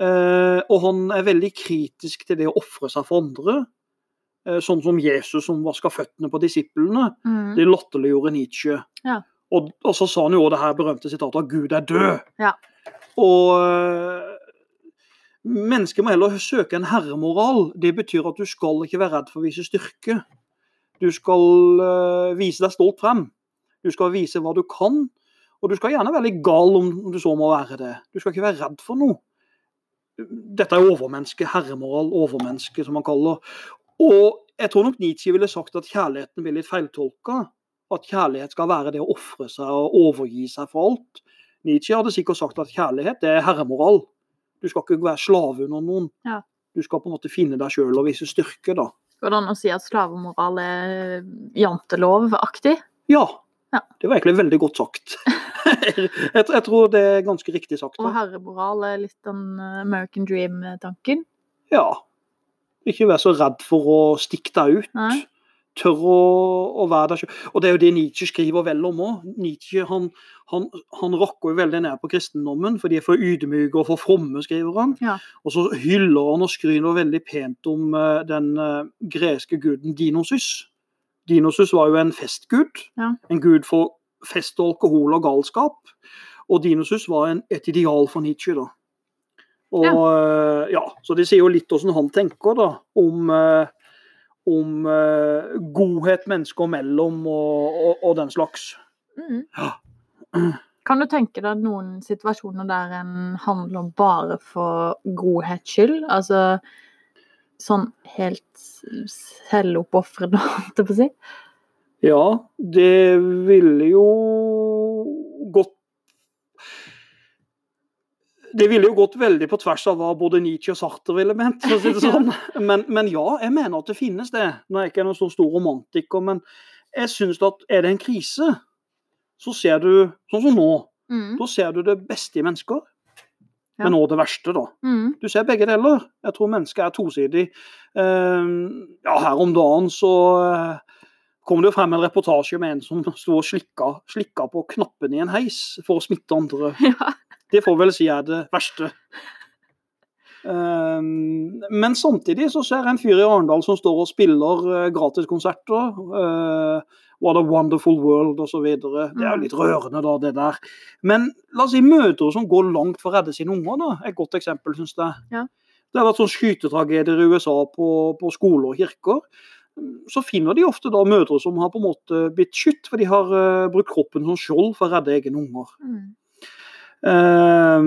Eh, og han er veldig kritisk til det å ofre seg for andre. Eh, sånn som Jesus som vaska føttene på disiplene. Mm. Det latterliggjorde Nietzsche. Ja. Og, og så sa han jo det her berømte sitatet at Gud er død. Ja. Og mennesker må heller søke en herremoral. Det betyr at du skal ikke være redd for å vise styrke. Du skal øh, vise deg stolt frem. Du skal vise hva du kan. Og du skal gjerne være litt gal om du så må være det. Du skal ikke være redd for noe. Dette er overmenneske, herremoral, overmenneske, som man kaller Og jeg tror nok Nietzsche ville sagt at kjærligheten blir litt feiltolka. At kjærlighet skal være det å ofre seg og overgi seg for alt. Nietzsche hadde sikkert sagt at kjærlighet er herremoral. Du skal ikke være slave under noen. Ja. Du skal på en måte finne deg sjøl og vise styrke, da. Går det an å si at slavemoral er jantelovaktig? Ja. Ja. Det var egentlig veldig godt sagt. jeg, jeg tror det er ganske riktig sagt. Og herremoral er litt den eh, American Dream-tanken? Ja. Ikke vær så redd for å stikke deg ut. Nei. Tør å, å være der sjøl. Og det er jo det Nietzsche skriver vel om òg. Nietzsche han, han, han rakker jo veldig ned på kristendommen, for de er for ydmyke og for fromme, skriver han. Ja. Og så hyller han og skryner veldig pent om uh, den uh, greske guden Dinosus. Dinosus var jo en festgud. Ja. En gud for fest og alkohol og galskap. Og Dinosus var en, et ideal for Nietzsche, da. Og eh, ja, Så det sier jo litt hvordan han tenker da, om, eh, om uh, godhet mennesker mellom og, og, og den slags. Mm. Ja. Kan du tenke deg noen situasjoner der en handler bare for godhets skyld? Altså sånn helt selvoppofrende, holdt jeg på å si? Ja, det ville jo gått Det ville jo gått veldig på tvers av hva både Nietzsche og Sartre ville ment. for å si det sånn. Men, men ja, jeg mener at det finnes det. Nå er jeg ikke noen så stor romantiker, men jeg syns at er det en krise, så ser du Sånn som nå. Mm. Da ser du det beste i mennesker, Ja. men òg det verste, da. Mm. Du ser begge deler. Jeg tror mennesket er tosidig. Eh, ja, her om dagen så eh, kom det jo frem en reportasje med en som sto og slikka, slikka på knappen i en heis for å smitte andre. Ja. Det får vel si er det verste. Um, men samtidig så ser jeg en fyr i Arendal som står og spiller uh, gratiskonserter. Uh, What a wonderful world osv. Det er jo Mm. litt rørende, da, det der. Men la oss si mødre som går langt for å redde sine unger, da. Et godt eksempel, syns jeg. Ja. Det har vært sånn skytetragedier i USA på, på skoler og kirker. Så finner de ofte da mødre som har på en måte blitt skutt, for de har uh, brukt kroppen som skjold for å redde egne unger. Mm. Eh,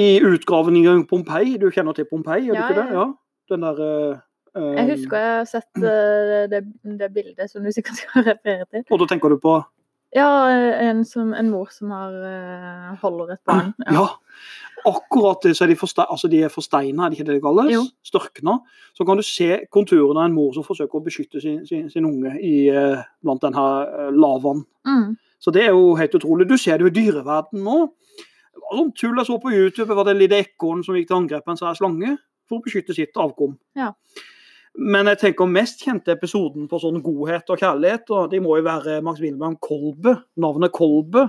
I utgravningen i Pompeii, du kjenner til Pompeii, gjør du Ja, ikke ja, det? Ja. Den der eh, eh, Jeg husker jeg har sett eh, det, det bildet som du sikkert skal referere til. Og da tenker du på Ja, en, som, en mor som har, eh, holder et barn. Ja. Akkurat det, så er de, forste, altså de er forsteina, er det ikke det det kalles? Størkna. Så kan du se konturene av en mor som forsøker å beskytte sin, sin, sin unge i, eh, blant denne eh, lavaen. Mm. Så det er jo helt utrolig. Du ser det jo i dyreverdenen nå. Det var sånn tull jeg så på YouTube, var det lille ekorn som gikk til angrep på en svær slange for å beskytte sitt avkom. Ja. Men jeg tenker mest kjente episoden på sånn godhet og kjærlighet, og de må jo være Max Wilhelm Kolbe, navnet Kolbe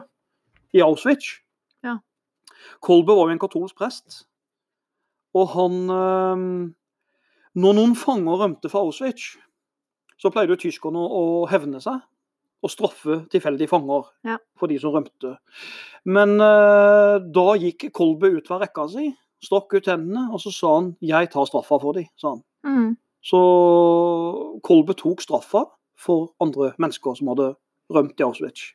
i Auschwitz. Ja. Kolbe var jo en katolsk prest, og han eh, Når noen fanger rømte fra Auschwitz, så pleide jo tyskerne å hevne seg. Å straffe tilfeldige fanger Ja. for de som rømte. Men eh, da gikk Kolbe ut fra rekka si, strakk ut hendene, og så sa han 'jeg tar straffa for de', sa han. Mm. Så Kolbe tok straffa for andre mennesker som hadde rømt i Auschwitz.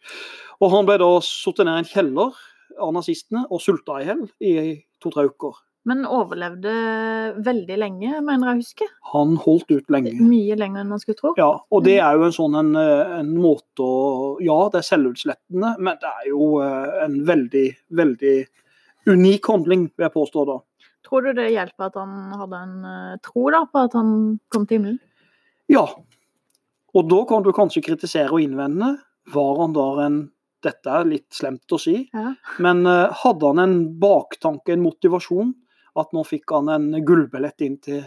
Og han ble da satt ned i en kjeller av nazistene og sulta i hjel i to-tre uker. Men overlevde veldig lenge, mener jeg å huske. Han holdt ut lenge. Mye lenger enn man skulle tro. Ja, og det er jo en sånn en, eh, en måte å Ja, det er selvutslettende, men det er jo eh, en veldig, veldig unik handling, vil jeg påstå da. Tror du det hjelper at han hadde en eh, tro da, på at han kom til himmelen? Ja. Og da kan du kanskje kritisere og innvende. Var han da en Dette er litt slemt å si, Ja. men hadde han en baktanke, en motivasjon? At nå fikk han en gullbillett inn til,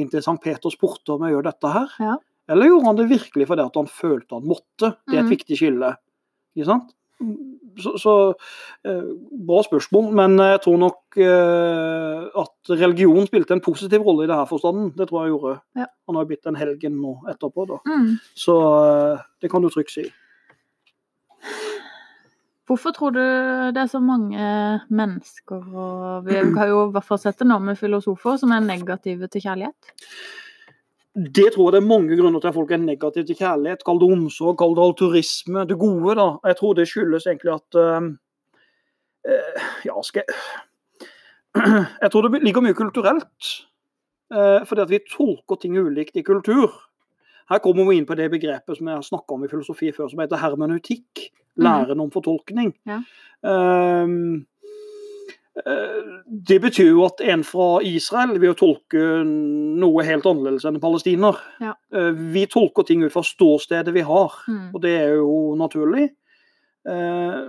inn til St. Peters porter med å gjøre dette her? Ja. Eller gjorde han det virkelig fordi at han følte han måtte? Det er et mm. viktig skille. Ikke sant? Så, så eh, Bra spørsmål, men jeg tror nok eh, at religion spilte en positiv rolle i denne forstanden. Det tror jeg gjorde. Ja. Han har jo blitt en helgen nå etterpå, da. Mm. Så eh, det kan du trygt si. Hvorfor tror du det er så mange mennesker, og vi har jo i hvert fall sett det nå med filosofer, som er negative til kjærlighet? Det tror jeg det er mange grunner til at folk er negative til kjærlighet. Kall det omsorg, kall det alturisme. Det gode, da. Jeg tror det skyldes egentlig at uh, Ja, skal jeg Jeg tror det ligger mye kulturelt. Uh, fordi at vi tolker ting ulikt i kultur. Her kommer vi inn på det begrepet som jeg har snakka om i filosofi før, som heter hermeneutikk. Læren om fortolkning. Ja. Eh, det betyr jo at en fra Israel vil jo tolke noe helt annerledes enn en palestiner. Ja. Eh, Vi tolker ting ut fra ståstedet vi har, Mm. og det er jo naturlig. Eh,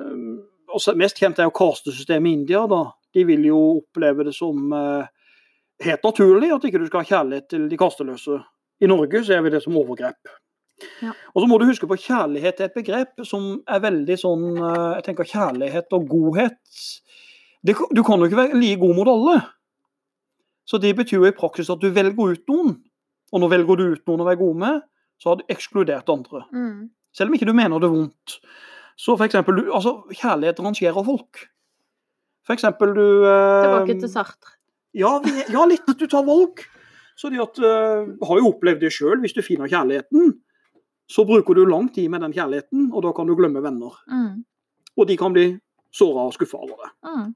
og Mest kjent er jo kastesystemet i India. da. De vil jo oppleve det som helt naturlig at ikke du skal ha kjærlighet til de kasteløse. I Norge ser vi det som overgrep. Ja. Og så må du huske på Kjærlighet er et begrep som er veldig sånn eh, Jeg tenker kjærlighet og godhet det, Du kan jo ikke være like god mot alle. Så det betyr jo i praksis at du velger ut noen. Og når velger du ut noen å være god med, så har du ekskludert andre. Mm. Selv om ikke du mener det vondt. Så for eksempel, du, altså, kjærlighet rangerer folk. For eksempel du eh, Tilbake til Sartre. ja, vi, ja, litt. Du tar valg. Så det at, uh, har jo opplevd det sjøl. Hvis du finner kjærligheten, så bruker du lang tid med den kjærligheten, og da kan du glemme venner. Mm. Og de kan bli såra og skuffa over det. Mm.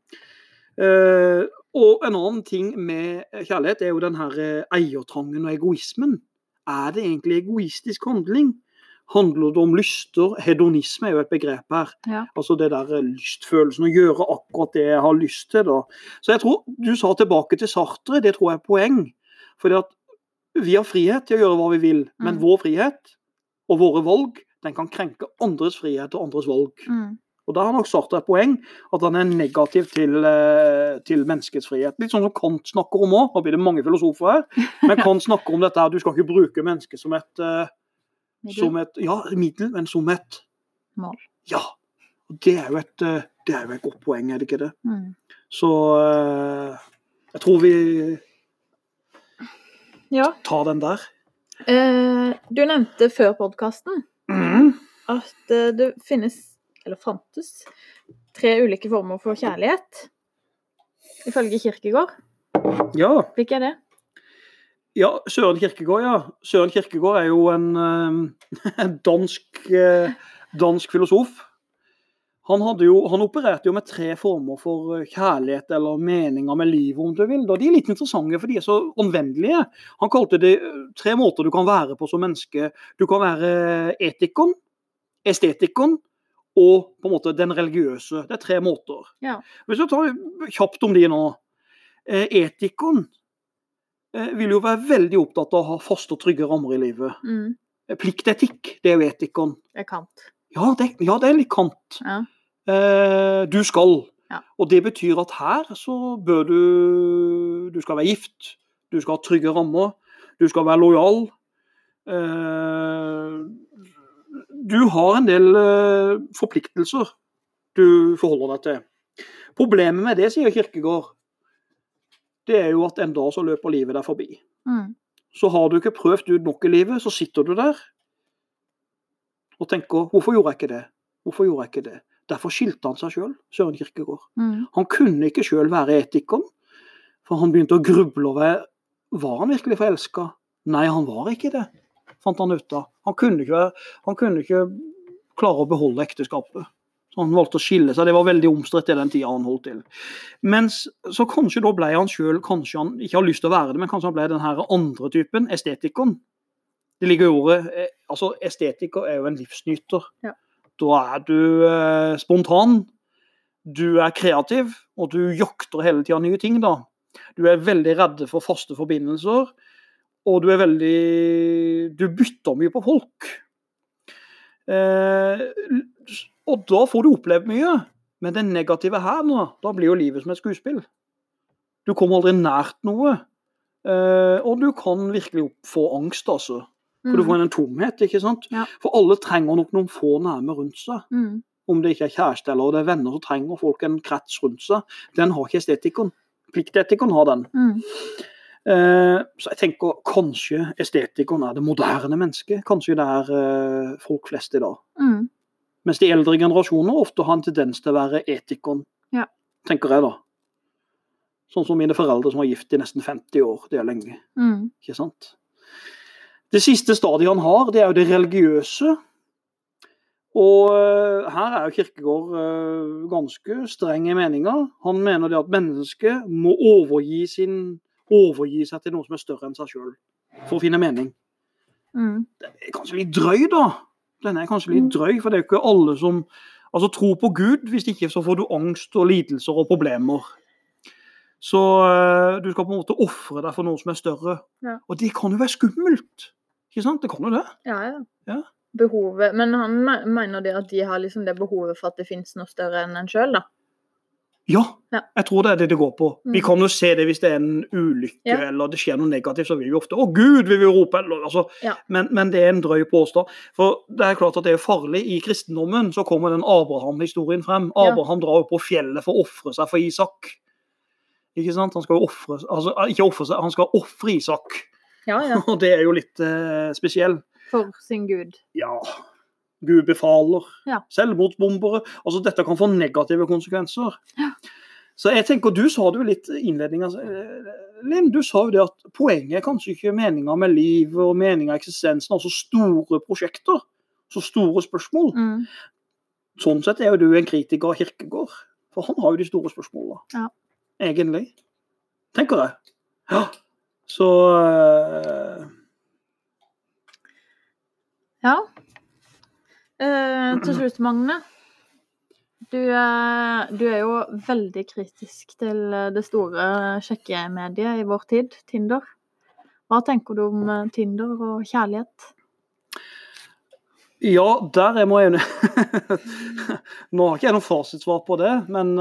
Uh, og en annen ting med kjærlighet er jo den her eh, eiertrangen og egoismen. Er det egentlig egoistisk handling? Handler det om lyster? Hedonisme er jo et begrep her. Ja. Altså det der lystfølelsen, å gjøre akkurat det jeg har lyst til. da. Så jeg tror, Du sa tilbake til Sartre, det tror jeg er poeng. Fordi at vi har frihet til å gjøre hva vi vil, men Mm. vår frihet og våre valg den kan krenke andres frihet og andres valg. Mm. Og Da har nok Sartre et poeng, at han er negativ til, eh, til menneskets frihet. Litt sånn som Kant snakker om òg. Nå blir det mange filosofer her. Men Kant snakker om dette her, du skal ikke bruke mennesket som et, eh, som et ja, middel, men som et Mål. Ja. Det er jo et, eh, det er jo et godt poeng, er det ikke det? Mm. Så jeg tror vi Ja. Ta den der. Eh, du nevnte før podkasten mm. at eh, det finnes, eller fantes, tre ulike former for kjærlighet. Ifølge Kirkegård. Ja. Hvilke er det? Ja, Søren Kirkegård, ja. Søren Kirkegård er jo en en dansk, eh, dansk filosof. Han, jo, han opererte jo med tre former for eh, kjærlighet eller meninger med livet, om du vil. Da. de er litt interessante, for de er så anvendelige. Han kalte det eh, tre måter du kan være på som menneske. Du kan være etikon, estetikon og på en måte den religiøse. Det er tre måter. Ja. Hvis du tar kjapt om de nå. Eh, etikon eh, vil jo være veldig opptatt av å ha faste og trygge rammer i livet. Mm. Eh, Pliktetikk, det er jo etikon. Det er Kant. Ja, det, ja, det er litt kant. Ja. Eh, du skal. Ja. Og det betyr at her så bør du Du skal være gift. Du skal ha trygge rammer. Du skal være lojal. Eh, du har en del eh, forpliktelser du forholder deg til. Problemet med det, sier Kirkegård, det er jo at en dag så løper livet deg forbi. Mm. Så har du ikke prøvd ut nok i livet, så sitter du der. og tenker 'hvorfor gjorde jeg ikke det'? Hvorfor gjorde jeg ikke det? Derfor skilte han seg sjøl, Søren Kirkegård. Mm. Han kunne ikke sjøl være etikeren, for han begynte å gruble over var han virkelig forelska. Nei, han var ikke det, fant han ut av. Han kunne ikke, han kunne ikke klare å beholde ekteskapet. Så han valgte å skille seg. Det var veldig omstridt i den tida han holdt til. Mens så kanskje da ble han sjøl Kanskje han ikke har lyst til å være det, men kanskje han ble den her andre typen, estetikeren. Det ligger i ordet. eh, Altså, estetiker er jo en livsnyter. Ja. Da er du eh, spontan, du er kreativ, og du jakter hele tida nye ting, da. Du er veldig redd for faste forbindelser, og du er veldig Du bytter mye på folk. Eh, og da får du opplevd mye. Men det negative her nå, da blir jo livet som et skuespill. Du kommer aldri nært noe. Eh, og du kan virkelig få angst, altså. For du Mm. får en tomhet, ikke sant. Ja. For alle trenger nok noen få nærme rundt seg. Mm. Om det ikke er kjæreste eller det er venner, så trenger folk en krets rundt seg. Den har ikke estetikeren. Pliktetikeren har den. Mm. Eh, så jeg tenker kanskje estetikeren er det moderne mennesket. Kanskje det er eh, folk flest i dag. Mm. Mens de eldre generasjoner ofte har en tendens til å være etikeren, Ja. tenker jeg da. Sånn som mine foreldre som var gift i nesten 50 år. Det er lenge. Mm. ikke sant? Det siste stadiet han har, det er jo det religiøse. Og eh, her er jo Kirkegård eh, ganske streng i meninga. Han mener det at mennesket må overgi, sin, overgi seg til noe som er større enn seg sjøl, for å finne mening. Mm. Den er kanskje litt drøy, da. Den er kanskje litt drøy, for det er jo ikke alle som altså, tror på Gud. Hvis ikke så får du angst og lidelser og problemer. Så eh, du skal på en måte ofre deg for noe som er større. Ja. Og det kan jo være skummelt. Ikke sant? Det kan jo det. Ja, ja. Ja. Behovet Men han mener det at de har liksom det behovet for at det finnes noe større enn en sjøl, da. Ja, Ja. jeg tror det er det det går på. Vi Mm. kan jo se det hvis det er en ulykke Ja. eller det skjer noe negativt, så vil vi ofte 'Å, Gud!' vil vi rope. Eller, altså. Ja. men, men det er en drøy påstand. For det er klart at det er farlig. I kristendommen så kommer den Abraham-historien frem. Ja. Abraham drar jo på fjellet for å ofre seg for Isak. Ikke sant? Han skal jo ofre altså, Ikke ofre seg, han skal ofre Isak. Ja, ja. Og det er jo litt eh, spesiell. For sin gud. Ja, Gud befaler. Ja. Selvmordsbombere. Altså, dette kan få negative konsekvenser. Så jeg tenker, Du sa det jo litt i innledninga, Linn. Du sa jo det at poenget er kanskje ikke meninga med livet og meninga eksistensen, altså store prosjekter. Så store spørsmål. Mm. Sånn sett er jo du en kritiker av Kirkegård. For han har jo de store spørsmåla. Ja. Egentlig. Tenker jeg. Ja. Så uh... Ja. Uh, til slutt, Magne. Du, er- du er jo veldig kritisk til det store sjekkemediet i vår tid, Tinder. Hva tenker du om Tinder og kjærlighet? Ja, der er jeg Nå har ikke jeg noe fasitsvar på det, men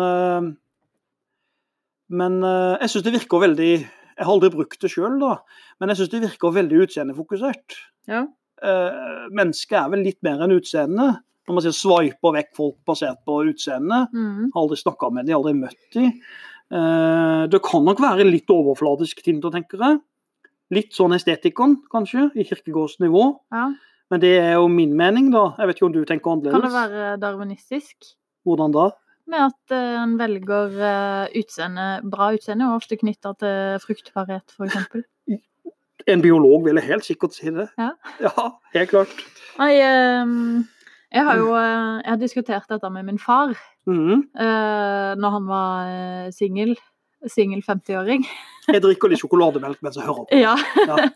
Men jeg syns det virker veldig Jeg har aldri brukt det sjøl, da, men jeg syns det virker veldig utseendefokusert. Ja. Eh, mennesket er vel litt mer enn utseende. Når man sier sveiper vekk folk basert på utseende. Mm. Har aldri snakka med dem, aldri møtt dem. Eh, det kan nok være litt overfladisk Tinder, tenker jeg. Litt sånn estetikon, kanskje, i Kirkegårds nivå. ja. Men det er jo min mening, da. Jeg vet ikke om du tenker annerledes. Kan det være darwinistisk? Hvordan da? Med at eh, en velger eh, utseende, bra utseende, og ofte knytta til fruktbarhet, f.eks. En biolog ville helt sikkert si det. Ja. ja helt klart. Nei, eh, jeg har jo eh, jeg har diskutert dette med min far mm eh, når han var singel. Singel 50-åring. Jeg drikker litt sjokolademelk mens jeg hører på. Ja. Ja.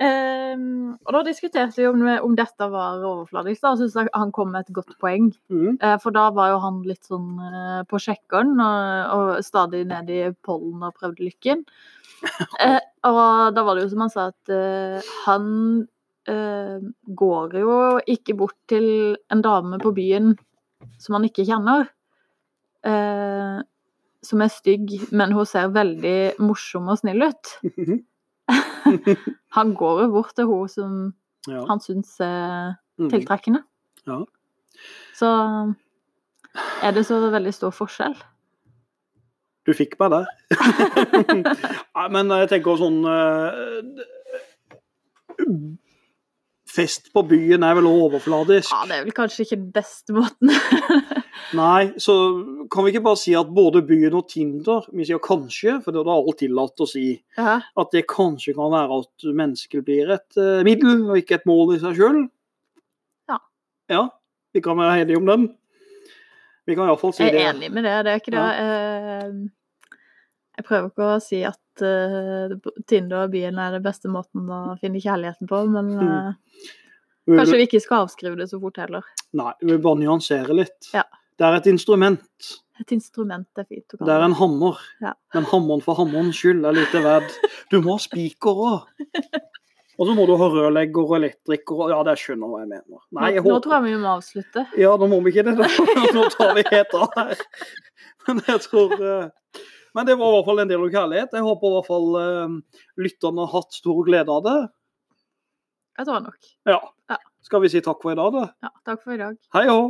Ehm, og da diskuterte vi om, om dette var overfladisk, da, og syntes han kom med et godt poeng. Mm. Uh, for da var jo han litt sånn uh, på sjekkeren og, og stadig ned i pollen og prøvde lykken. Uh, og da var det jo som han sa, at han går jo ikke bort til en dame på byen som han ikke kjenner. Som er stygg, men hun ser veldig morsom og snill ut. Han går jo bort til hun som Ja. han syns er Mhm. tiltrekkende. Ja. Så er det så veldig stor forskjell? Du fikk meg der. Men jeg tenker sånn eh, Fest på byen er vel overfladisk. Ja, det er vel kanskje ikke den beste måten. Nei, så kan vi ikke bare si at både byen og Tinder Vi sier kanskje, for det er alt tillatt å si. Aha. At det kanskje kan være at mennesket blir et uh, middel og ikke et mål i seg sjøl. Ja. Ja, vi kan være enige om den. Vi kan iallfall si det. Jeg det. er enig med det. Det er ikke det. eh, Jeg prøver ikke å si at uh, Tinder og byen er den beste måten å finne kjærligheten på, men Mm. eh, kanskje vi ikke skal avskrive det så fort heller. Nei, vi vil bare nyansere litt. Ja. Det er et instrument. Et instrument er fint. Det er en hammer. Ja. Men hammeren for hammerens skyld er lite verd. Du må ha spiker òg. Og så må du ha rørlegger og elektriker og Ja, det skjønner hva jeg mener. Nei, jeg nå, nå tror jeg vi må avslutte. Ja, nå må vi ikke det, da. Nå tar vi helt av her. Men jeg tror eh, Men det var i hvert fall en del av kjærlighet. Jeg håper i hvert fall uh, lytterne har hatt stor glede av det. Jeg tror nok. Ja. Ja. Skal vi si takk for i dag, da? Ja, takk for i dag. Hei hå!